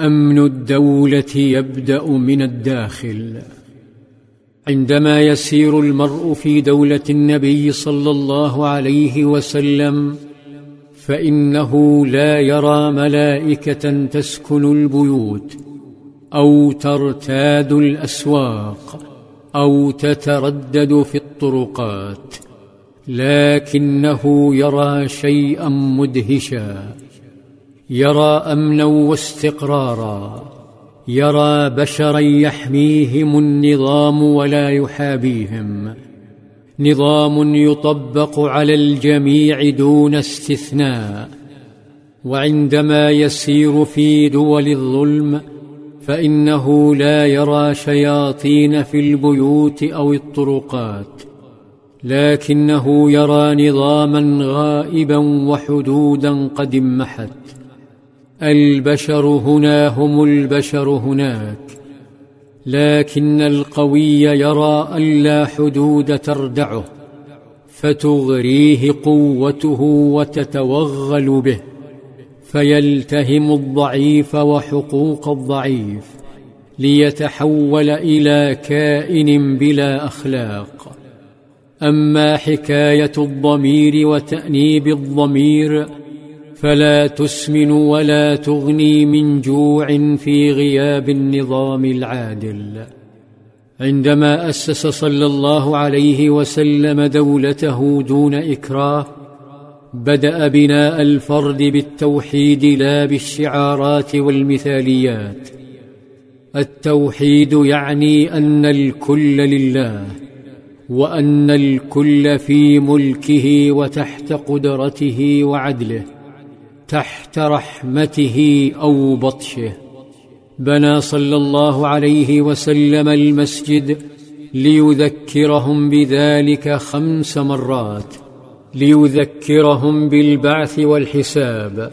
أمن الدولة يبدأ من الداخل. عندما يسير المرء في دولة النبي صلى الله عليه وسلم فإنه لا يرى ملائكة تسكن البيوت أو ترتاد الأسواق أو تتردد في الطرقات لكنه يرى شيئا مدهشا. يرى أمنا واستقرارا يرى بشرا يحميهم النظام ولا يحابيهم. نظام يطبق على الجميع دون استثناء. وعندما يسير في دول الظلم فإنه لا يرى شياطين في البيوت أو الطرقات. لكنه يرى نظاما غائبا وحدودا قد امحت. البشر هنا هم البشر هناك لكن القوي يرى الا حدود تردعه فتغريه قوته وتتوغل به فيلتهم الضعيف وحقوق الضعيف ليتحول إلى كائن بلا أخلاق. أما حكاية الضمير وتأنيب الضمير فلا تسمن ولا تغني من جوع في غياب النظام العادل. عندما أسس صلى الله عليه وسلم دولته دون إكراه بدأ بناء الفرد بالتوحيد لا بالشعارات والمثاليات. التوحيد يعني أن الكل لله وأن الكل في ملكه وتحت قدرته وعدله. تحت رحمته أو بطشه. بنى صلى الله عليه وسلم المسجد ليذكرهم بذلك خمس مرات ليذكرهم بالبعث والحساب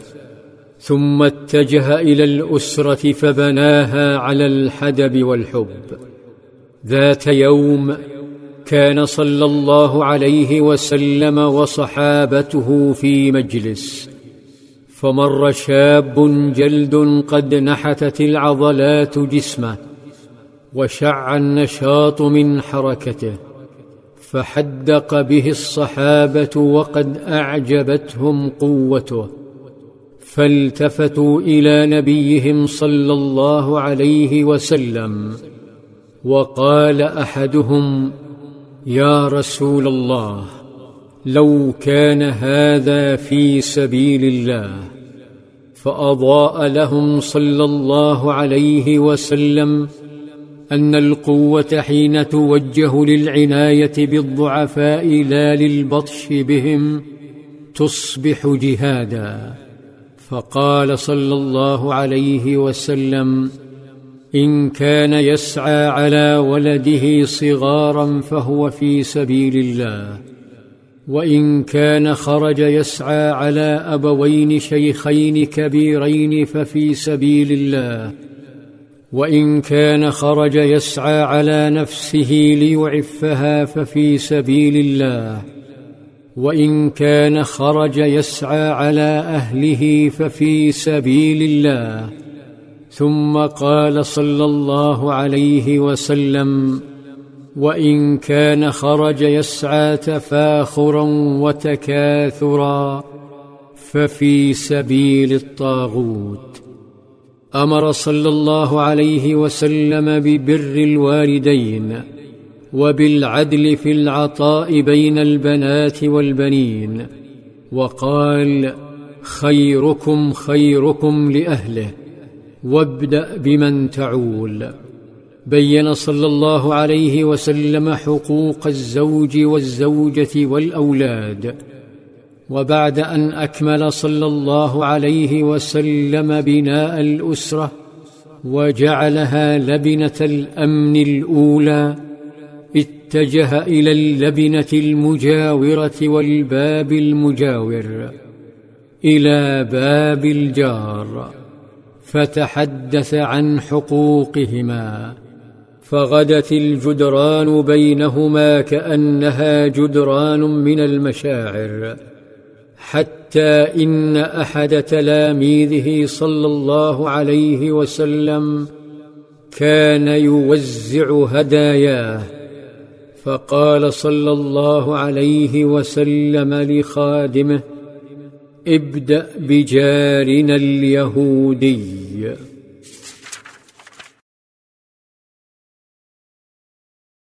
ثم اتجه إلى الأسرة فبناها على الحدب والحب. ذات يوم كان صلى الله عليه وسلم وصحابته في مجلس فمر شاب جلد قد نحتت العضلات جسمه وشع النشاط من حركته فحدق به الصحابة وقد أعجبتهم قوته فالتفتوا إلى نبيهم صلى الله عليه وسلم وقال أحدهم يا رسول الله لو كان هذا في سبيل الله فأضاء لهم صلى الله عليه وسلم أن القوة حين توجه للعناية بالضعفاء لا للبطش بهم تصبح جهادا. فقال صلى الله عليه وسلم إن كان يسعى على ولده صغارا فهو في سبيل الله. وإن كان خرج يسعى على أبوين شيخين كبيرين ففي سبيل الله. وإن كان خرج يسعى على نفسه ليعفها ففي سبيل الله. وإن كان خرج يسعى على أهله ففي سبيل الله. ثم قال صلى الله عليه وسلم وإن كان خرج يسعى تفاخرا وتكاثرا ففي سبيل الطاغوت. أمر صلى الله عليه وسلم ببر الوالدين وبالعدل في العطاء بين البنات والبنين وقال خيركم خيركم لأهله وابدأ بمن تعول. بين صلى الله عليه وسلم حقوق الزوج والزوجة والأولاد وبعد أن أكمل صلى الله عليه وسلم بناء الأسرة وجعلها لبنة الأمن الأولى اتجه إلى اللبنة المجاورة والباب المجاور إلى باب الجار فتحدث عن حقوقهما. فغدت الجدران بينهما كأنها جدران من المشاعر حتى إن أحد تلاميذه صلى الله عليه وسلم كان يوزع هداياه فقال صلى الله عليه وسلم لخادمه ابدأ بجارنا اليهودي.